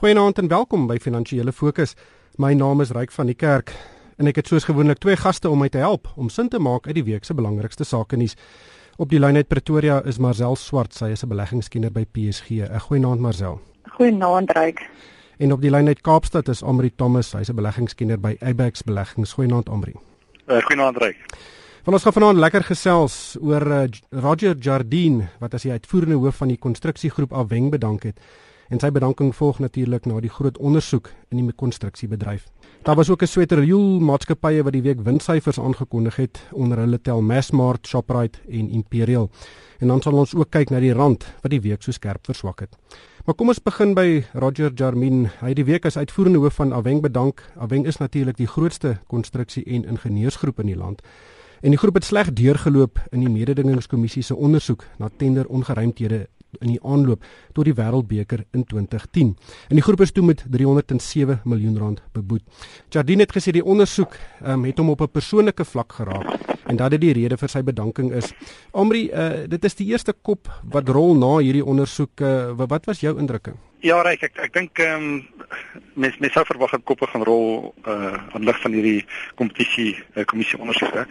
Goeienaand en welkom by Finansiële Fokus. My naam is Ryk van die Kerk en ek het soos gewoonlik twee gaste om my te help om sin te maak uit die week se belangrikste sake nuus. Op die lyn uit Pretoria is Marcel Swart, sy is 'n beleggingskenner by PSG. 'n Goeienaand Marcel. Goeienaand Ryk. En op die lyn uit Kaapstad is Amri Thomas, hy's 'n beleggingskenner by Abax Beleggings. Goeienaand Amri. Uh, goeienaand Ryk. Van ons gaan vanaand lekker gesels oor uh, Roger Jardine wat as die uitvoerende hoof van die konstruksiegroep Aweng bedank het. En sy bedanking volg natuurlik na die groot ondersoek in die konstruksiebedryf. Daar was ook 'n sweterwiel maatskappye wat die week winssyfers aangekondig het onder hulle tel Massmart, Shoprite en Imperial. En dan sal ons ook kyk na die rand wat die week so skerp verswak het. Maar kom ons begin by Roger Jarmin. Hy het die week as uitvoerende hoof van Aweng bedank. Aweng is natuurlik die grootste konstruksie en ingenieursgroep in die land. En die groep het sleg deurgeloop in die mededingingskommissie se ondersoek na tender ongeruimthede in die aanloop tot die Wêreldbeker in 2010. En die groep is toe met 307 miljoen rand beboet. Jardine het gesê die ondersoek um, het hom op 'n persoonlike vlak geraak en dat dit die rede vir sy bedanking is. Omri, uh, dit is die eerste kop wat rol na hierdie ondersoek. Uh, wat was jou indrukke? Ja, Ryk, ek ek dink ehm um, mens mens sou verwag 'n koppe gaan rol uh aan lig van hierdie kompetisie uh, kommissie ondersoeke.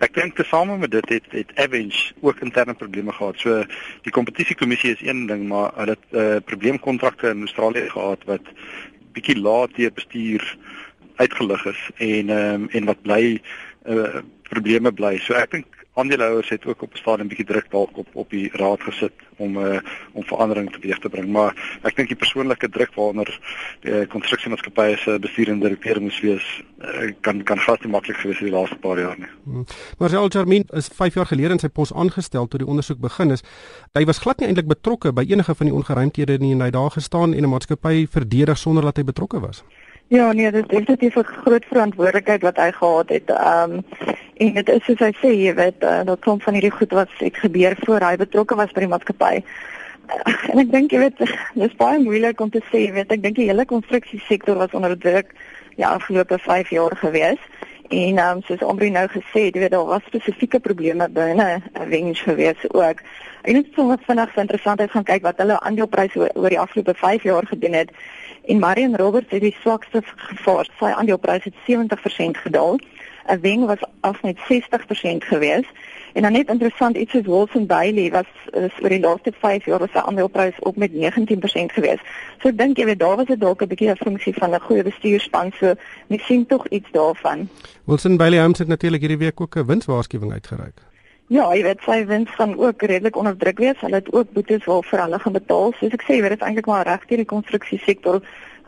Ek dink tesame met dit het het Avenge ook interne probleme gehad. So die kompetisie kommissie is een ding, maar hulle het uh probleemkontrakte in Australië gehad wat bietjie laat deur bestuur uitgelig is en ehm um, en wat bly uh probleme bly. So ek dink aandeelhouers het ook op 'n stadium bietjie druk dalk op op die raad gesit om uh, om verandering teweeg te bring. Maar ek dink die persoonlike druk waaronder die konstruksiemaatskappye se bestuur en direkteur moes wees uh, kan kan glad nie maklik gewees het die laaste paar jaar nie. Hmm. Raul Charmin is 5 jaar gelede in sy pos aangestel toe die ondersoek begin is. Hy was glad nie eintlik betrokke by enige van die ongeruimthede nie en hy daar gestaan en 'n maatskappy verdedig sonder dat hy betrokke was. Ja, nee, dit is definitief 'n groot verantwoordelikheid wat hy gehad het. Ehm um, en dit is soos hy sê, jy weet, uh, dat kom van hierdie goed wat het gebeur voor hy betrokke was by die maatskappy. Uh, en ek dink jy weet, dit is baie moeilik om te sê, jy weet, ek dink die hele konstruksiesektor was onder druk ja, afgelope 5 jaar gewees. En ehm um, soos Omri nou gesê het, jy weet, daar was spesifieke probleme binne 'n wens gewees ook. En dit is sommer vinnig interessant uit gaan kyk wat hulle aandelepryse oor, oor die afgelope 5 jaar gedoen het. En Marion Roberts het die swakste gevaar. Sy aandeleprys het 70% gedaal. 'n Wing was af met 60% gewees. En dan net interessant iets soos Wilson Bailey was is oor die laaste 5 jaar was sy aandeleprys op met 19% gewees. So ek dink jy weet daar was dit dalk 'n bietjie 'n funksie van 'n goeie bestuurspan. So ek sien tog iets daarvan. Wilson Bailey het natuurlik hierdie week ook 'n winswaarskuwing uitgereik. Ja, jy weet sy wins gaan ook redelik onder druk wees. Hulle het ook boetes waarvoor hulle gaan betaal. Soos ek sê, jy weet dit is eintlik maar reg hier die konstruksiesektor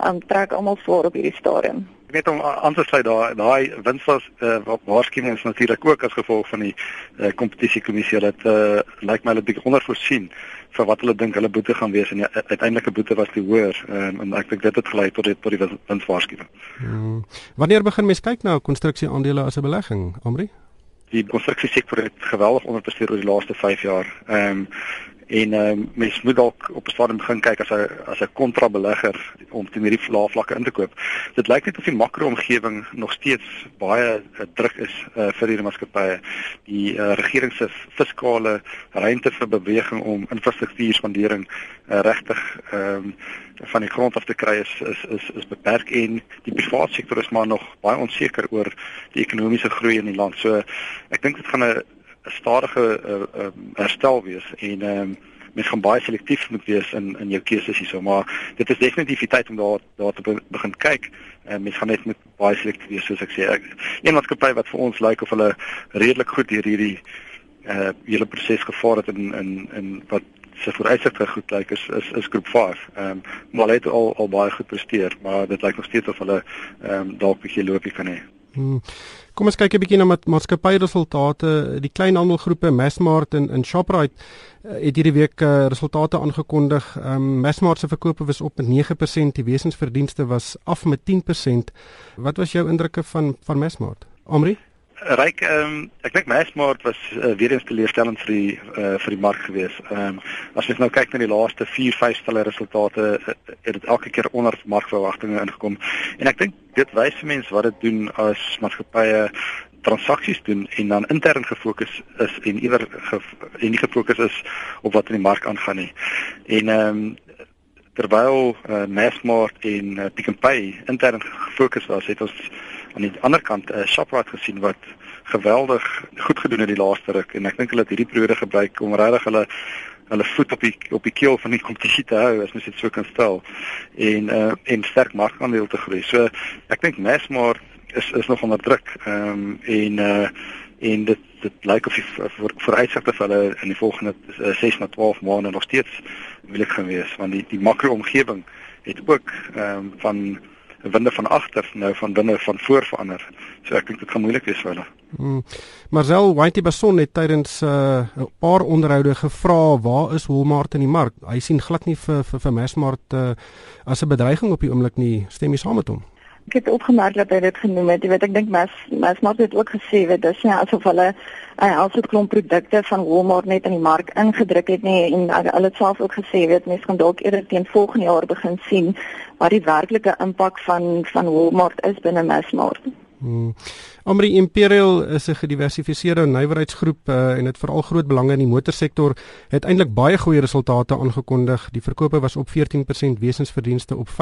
um, trek almal swaar op hierdie stadium. Ek weet om aan te sluit daai daai wins was uh, waarskynlik is natuurlik ook as gevolg van die uh, kompetisiekommissie dat uh, lyk my hulle bietjie ondervoorsien vir wat hulle dink hulle boete gaan wees en die uiteindelike boete was te hoër um, en ek dink dit het gelei tot die tot die wins waarskuwing. Hmm. Wanneer begin mens kyk na konstruksieaandele as 'n belegging, Amri? Die konstruksiesektor het geweldig onderpresteer oor die laaste 5 jaar. Ehm um, en ehm um, mens moet dalk op 'n stadium begin kyk as 'n as 'n kontrabelegger om teen hierdie lae vlakke in te koop. Dit lyk net of die makro-omgewing nog steeds baie uh, druk is uh, vir hierdie maatskappye. Die uh, regering se fiskale ruimte vir beweging om infrastruktuurspandering uh, regtig ehm um, van die grond af te kry is is is is beperk en die private sektor is maar nog baie onseker oor die ekonomiese groei in die land. So ek dink dit gaan 'n 'n stadige uh, uh, herstel wees en ehm um, mens gaan baie selektief moet wees in in jou keuses hierso maar dit is definitief die tyd om daar daar te be begin kyk en mens gaan net met baie selektief wees soos ek sê ek, een maatskappy wat vir ons lyk of hulle redelik goed deur hierdie uh hele proses gevaar het in in in wat se vooruitsigte goed lyk is is is groep 5. Ehm um, maar hulle het al al baie goed presteer maar dit lyk nog steeds of hulle ehm um, dalk 'n bietjie loopie kan hê. Hmm. Kom ons kyk 'n bietjie na ma maatskappy resultate. Die kleinhandelgroepe Massmart en en Shoprite uh, het hierdie week uh, resultate aangekondig. Um, Massmart se verkope was op met 9%, die wesensverdienste was af met 10%. Wat was jou indrukke van van Massmart? Omri? Ryk ehm um, ek dink Massmart was uh, weer eens teleurstellend vir die uh, vir die mark gewees. Ehm um, as jy nou kyk na die laaste 4, 5 stelle resultate uh, het dit elke keer onder markverwagtinge ingekom. En ek dink dit wys vir mense wat dit doen as maatskappye transaksies doen en dan intern gefokus is en iewers ge, en nie gefokus is op wat in die mark aangaan nie. En ehm um, terwyl uh, Massmart en uh, Pick n Pay intern gefokus was, het ons aan die ander kant 'n uh, Shoprite gesien wat geweldig goed gedoen het die laaste ruk en ek dink hulle het hierdie periode gebruik om regtig hulle hulle voet op die op die keel van die kompetisie te hou as mens dit so kan stel en uh, en sterk markandeel te groei. So ek dink Massmart is is nog onder druk. Ehm um, en uh en dit dit lyk of die vir vooruitsigte vir hulle in die volgende uh, 6 na 12 maande nog steeds moeilik gaan wees want die die makro-omgewing het ook ehm um, van winde van agter nou van binne van voor verander. So ek dink dit gaan moeilik wees vir hulle. Hmm. Marcel Whitey Bason het tydens uh, 'n uh, paar onderhoude gevra waar is Walmart in die mark? Hy sien glad nie vir vir, vir Massmart uh, as 'n bedreiging op die oomblik nie. Stem jy saam met hom? Ek het opgemerk dat hy dit genoem het. Jy weet ek dink mes mes maar het ook gesê weet dis nie asof hulle uh, al so klomp produkte van Walmart net in die mark ingedruk het nie en uh, hulle het self ook gesê weet mense kan dalk eerder teen volgende jaar begin sien wat die werklike impak van van Walmart is binne Massmart. Hmm. Amri Imperial is 'n gediversifiseerde nywerheidsgroep uh, en het veral groot belang in die motorsektor. Het eintlik baie goeie resultate aangekondig. Die verkope was op 14%, wesensverdienste op 15%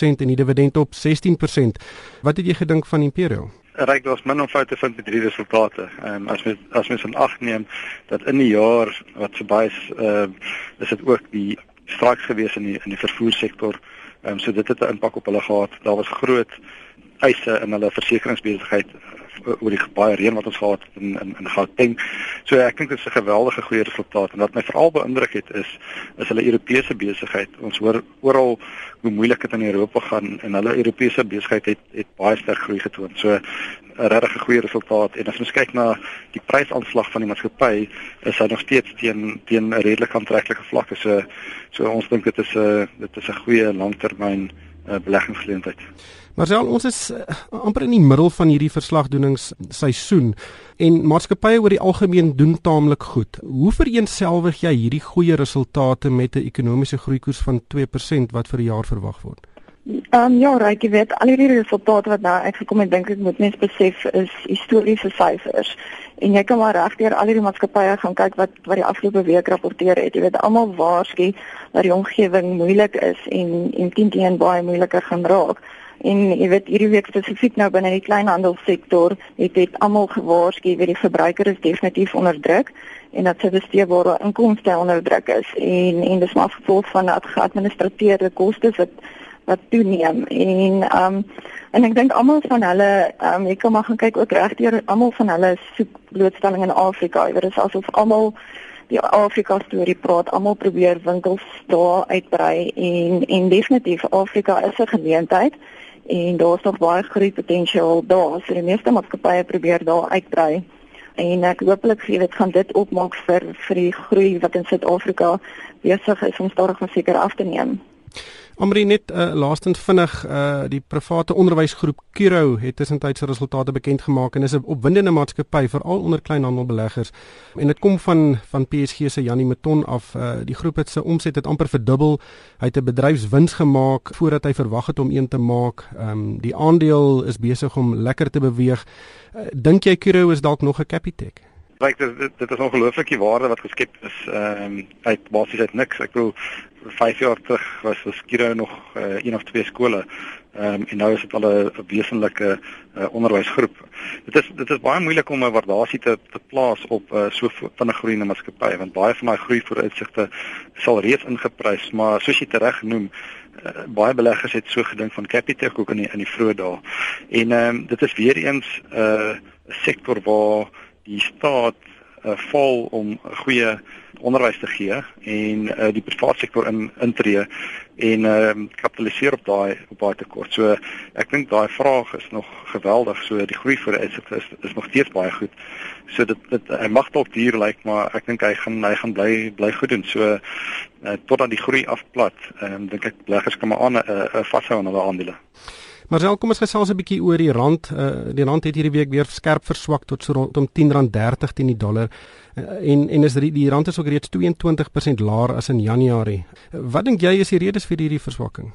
en die dividend op 16%. Wat het jy gedink van Imperial? Ryk was min om foute vind met hierdie resultate. Ehm um, as mens as mens in ag neem dat in die jaar wat verby is, ehm uh, is dit ook die straks gewees in die in die vervoersektor. Ehm um, so dit het 'n impak op hulle gehad. Daar was groot eise in hulle versekeringsbesigheid eh, oor die baie reën wat ons gehad het in in in Gauteng. So ek dink dit is 'n geweldige goeie resultaat en wat my veral beïndruk het is is hulle Europese besigheid. Ons hoor oral hoe moeilik dit in Europa gaan en hulle Europese besigheid het het baie sterk groei getoon. So 'n regtig goeie resultaat en as ons kyk na die prysaanslag van die maatskappy, is hy nog steeds teen teen 'n redelik aantreklike vlakke. So so ons dink dit is 'n dit is 'n goeie langtermyn uh, beleggingsgeleentheid. Maar sel ons is uh, amper in die middel van hierdie verslagdoeningsseisoen en maatskappye oor die algemeen doen taamlik goed. Hoe vereensgewig jy hierdie goeie resultate met 'n ekonomiese groeikoers van 2% wat vir die jaar verwag word? Um, ja, reg, jy weet al hierdie resultate wat nou uitgekom het, dink ek moet mens besef is historiese syfers. En jy kan maar regdeur al hierdie maatskappye gaan kyk wat wat die afgelope week rapporteer het. Jy weet almal waarsku dat die omgewing moeilik is en en teen teen baie moeiliker gaan raak. En jy weet hierdie week spesifiek nou binne die kleinhandelsektor het dit almal gewaarsku weet die verbruiker is definitief onder druk en dat sy besteedbare inkomste onder druk is. En en dis maar gevolg van dat geadministreerde kostes wat wat toeneem. En um en ek dink almal van hulle um ek kan maar gaan kyk ook regdeur almal van hulle soek blootstelling in Afrika. Jy weet dit is asof almal die Afrika storie praat, almal probeer winkels daar uitbrei en en definitief Afrika is 'n geleentheid en daar's nog baie groei potensiaal daar. So die meeste maatskappye probeer daar uitbrei. En ek hooplik sien dit gaan dit opmaak vir vir die groei wat in Suid-Afrika besig is om stadig maar seker af te neem. Amri net uh, laastens vinnig uh, die private onderwysgroep Kiro het tussentyd se resultate bekend gemaak en is 'n opwindende maatskappy veral onder kleinhandelbeleggers. En dit kom van van PSG se Janie Meton af. Uh, die groep het sy omset het amper verdubbel. Hy het 'n bedryfswins gemaak voordat hy verwag het om een te maak. Um, die aandeel is besig om lekker te beweeg. Uh, dink jy Kiro is dalk nog 'n Capitec Like dit dit, dit is ongelooflike waarde wat geskep is ehm um, uit basies uit niks. Ek bedoel 5 jaar terug was was Kiro nog uh, een of twee skole. Ehm um, en nou is dit al 'n wesenlike uh, onderwysgroep. Dit is dit is baie moeilik om 'n waardasie te te plaas op uh, so vinnig groeiende maatskappye want baie van daai groei vooruitsigte sal reeds ingeprys, maar soos jy tereg genoem Uh, baie beleggers het so gedink van Capitec ook in die, in die vroeë dae. En ehm um, dit is weer eens 'n uh, sektor waar die staat uh, val om 'n goeie onderwys te gee en uh, die private sektor in intree en ehm uh, kapitaliseer op daai op daai tekort. So ek dink daai vraag is nog geweldig. So die groei vir die sektor is is nog steeds baie goed. So dit dit hy mag dalk duur lyk, maar ek dink hy gaan hy gaan bly bly goed doen. So uh, totdat die groei afplat, ehm um, dink ek beleggers kan maar aan 'n uh, uh, vashou aan hulle aandele. Maar sel kom ons gesels 'n bietjie oor die rand. Uh, die rand het hierdie week weer skerp verswak tot so rondom R10.30 teen die dollar. Uh, en en is die, die rand is ook reeds 22% laer as in Januarie. Uh, wat dink jy is die redes vir hierdie verswakking?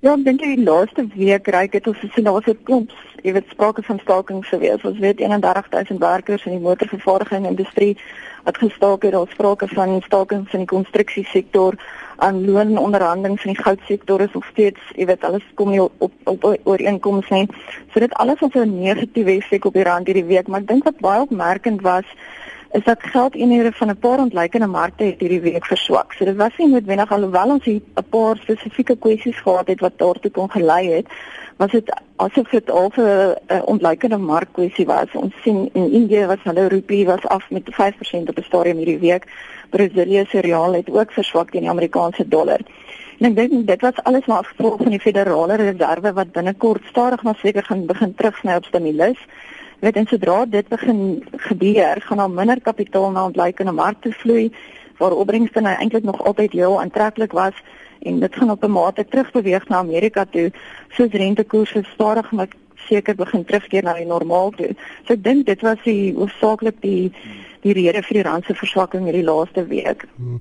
Ja, ek dink die laaste week reik dit ons sien daar was 'n klomp, jy weet sprake van stakings gewees. Ons weet 31000 werkers in die motorvervaardiging industrie wat gestaak het. Daar's sprake van stakings in die konstruksiesektor. Aan loononderhandelinge in die goudsektor is nog steeds, jy weet, alles kom nie op op, op ooreenkomste nie. So dit alles het 'n negatiewe effek op die rand hierdie week, maar ek dink wat baie opmerkend was is dat geldeenhede van 'n paar ontlikeende markte het hierdie week verswak. So dit was nie noodwendig alhoewel ons 'n paar spesifieke kwessies gehad het wat daartoe kon gelei het, was dit asof dit al 'n ontlikeende markkwessie was. Ons sien in Indië was hulle rupie was af met 5% op 'n stadium hierdie week. Brasilië se real het ook verswak teen die Amerikaanse dollar. En ek dink dit was alles maar gevolg van die federale reserve wat binnekort stadig maar seker gaan begin terugsny op stimulus. Weet en sodra dit begin gebeur, gaan daar minder kapitaal na ontleikende markte vloei waar opbrengste nou eintlik nog altyd heel aantreklik was en dit gaan op 'n mate terugbeweeg na Amerika toe soos rentekoerse stadig maar seker begin terugkeer na die normaal toe. So ek dink dit was die hoofsaaklik die die rede vir die rand se verswakking hierdie laaste week. Hmm.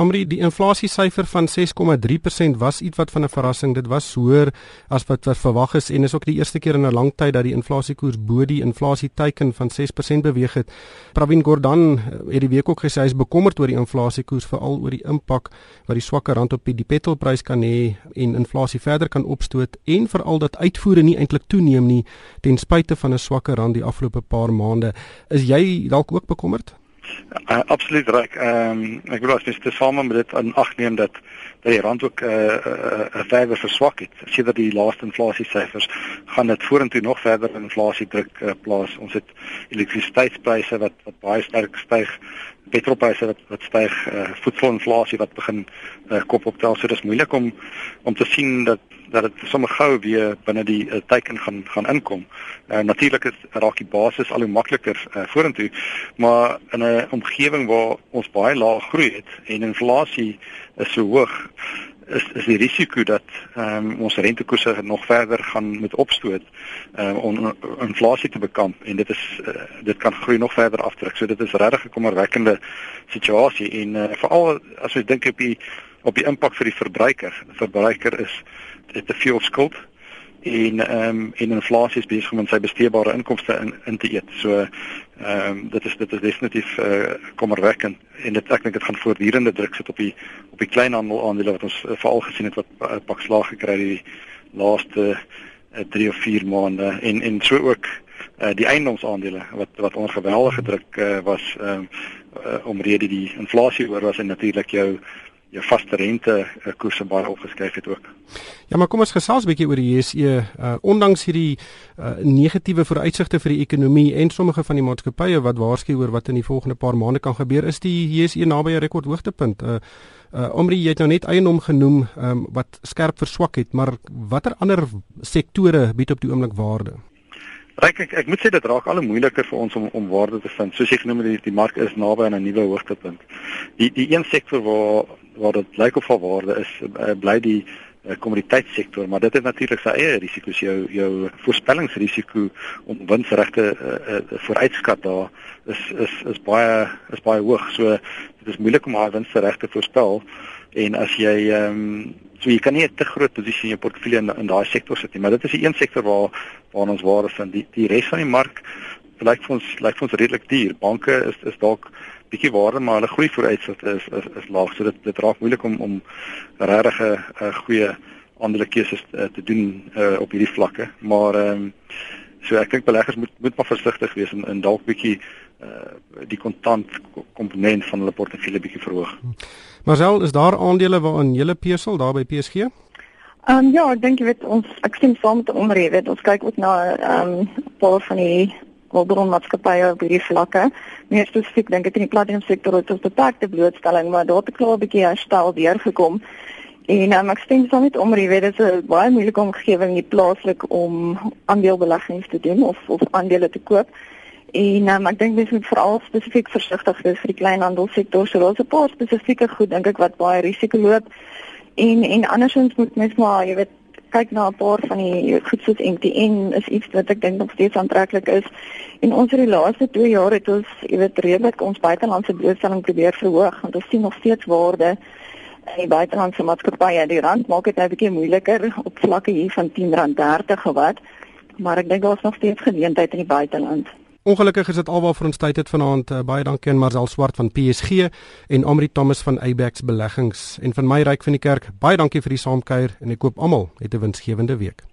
Amri, die inflasiesyfer van 6,3% was ietwat van 'n verrassing. Dit was hoër as wat verwag is en is ook die eerste keer in 'n lang tyd dat die inflasiekoers bo die inflasieteiken van 6% beweeg het. Pravin Gordhan het die week ook gesê hy is bekommerd oor die inflasiekoers veral oor die impak wat die swakker rand op die petrolprys kan hê en inflasie verder kan opstoot en veral dat uitvoere nie eintlik toeneem nie ten spyte van 'n swakker rand die afgelope paar maande. Is jy dalk ook bekommerd? Uh, absoluut reg. Ehm um, ek bedoel as jy dit saam met dit aan ag neem dat dat die rand ook 'n uh, uh, uh, verder verswak het. As jy dat die laaste inflasie syfers gaan dit vorentoe nog verder inflasie druk uh, plaas. Ons het elektrisiteitspryse wat wat baie sterk styg petrolpryse wat wat styg, uh, voedselinflasie wat begin uh, kop optel. So dis moeilik om om te sien dat dat dit sommer gou weer binne die uh, teiken gaan gaan inkom. Uh, Natuurlik is raak die basis al hoe makliker uh, vorentoe, maar in 'n omgewing waar ons baie lae groei het en inflasie is so hoog, is is die risiko dat ehm um, ons rentekoerse nog verder gaan met opstoot ehm uh, om inflasie te bekamp en dit is uh, dit kan groei nog verder afdruk. So dit is regtig 'n kommerwekkende situasie en uh, veral as jy dink op die op die impak vir die verbruiker. Die verbruiker is het te veel skuld en ehm um, en inflasie is besig om sy besteedbare inkomste in in te eet. So ehm um, dit is dit is definitief uh, kommerwekkend en dit ek dink dit gaan voortdurende druk sit op die op die kleinhandel aandele wat ons uh, veral gesien het wat uh, pak slag gekry het die laaste 3 uh, of 4 maande en en so ook uh, die eiendomsaandele wat wat onder geweldige druk uh, was ehm um, omrede die inflasie oor was en natuurlik jou jou vaste rente uh, koerse baie opgeskryf het ook. Ja, maar kom ons gesels 'n bietjie oor die JSE. Uh, ondanks hierdie uh, negatiewe vooruitsigte vir die ekonomie en sommige van die maatskappye wat waarsku oor wat in die volgende paar maande kan gebeur, is die JSE naby 'n rekordhoogtepunt. Uh, uh Omri jy het nou net eiendom genoem um, wat skerp verswak het, maar watter ander sektore bied op die oomblik waarde? Ek ek, ek moet sê dit raak al hoe moeiliker vir ons om om waarde te vind. Soos ek genoem het, die, die mark is naby aan 'n nuwe hoogtepunt. Die die een sektor waar waar dit lyk of al waarde is uh, bly die uh, kommoditeitssektor maar dit het natuurlik sy eie risiko's jou jou voorspellingsrisiko om winsregte uh, uh, vooruitskat daar is is is baie is baie hoog. So dit is moeilik om haar winsregte voorspel en as jy ehm um, so jy kan nie 'n te groot posisie in jou portefeulje in, in daai sektor sit nie maar dit is die een sektor waar waar ons waarde vind. Die die res van die mark lyk vir ons lyk vir ons redelik duur. Banke is is dalk bietjie waarde maar hulle groei vooruitsigte is, is is laag so dit dit raak moeilik om om regtig 'n goeie aandele keuses uh, te doen uh, op hierdie vlakke maar ehm um, so ek dink beleggers moet moet maar versigtig wees en, en dalk bietjie uh, die kontant komponent van hulle portefeulje bietjie verhoog. Marcel, is daar aandele waarin jy pesel daar by PSG? Ehm um, ja, ek dink jy weet ons ek sien saam met omre weet ons kyk ook na ehm um, paar van die hulpbronmaatskappye op hierdie vlakke. Meer spesifiek dink ek in die platinum sektor het ons beperkte blootstelling, maar daar het 'n klaar bietjie herstel weer gekom. En um, ek stem saam met Omri, weet dit is 'n baie moeilike omgewing hier plaaslik om aandelebeleggings te doen of of aandele te koop. En um, ek dink mens moet veral spesifiek versigtig wees vir die kleinhandelsektor. So daar's 'n paar spesifieke goed dink ek wat baie risiko loop. En en andersins moet mens maar, jy weet, kyk na 'n paar van die goed soos MTN is iets wat ek dink nog steeds aantreklik is. En ons het die laaste 2 jaar het ons, jy weet, redelik ons buitelandse blootstelling probeer verhoog want ons sien nog steeds waarde in die buitelandse maatskappye. Die rand maak dit nou 'n bietjie moeiliker op vlakke hier van R10.30 gewat, maar ek dink daar's nog steeds geleentheid in die buiteland. Ongelukkig is dit alwaar vir ons tyd het vanaand. Uh, baie dankie aan Marcel Swart van PSG en Amri Thomas van Abex Beleggings en van my ryk van die kerk. Baie dankie vir die saamkuier en ek koop almal 'n winsgewende week.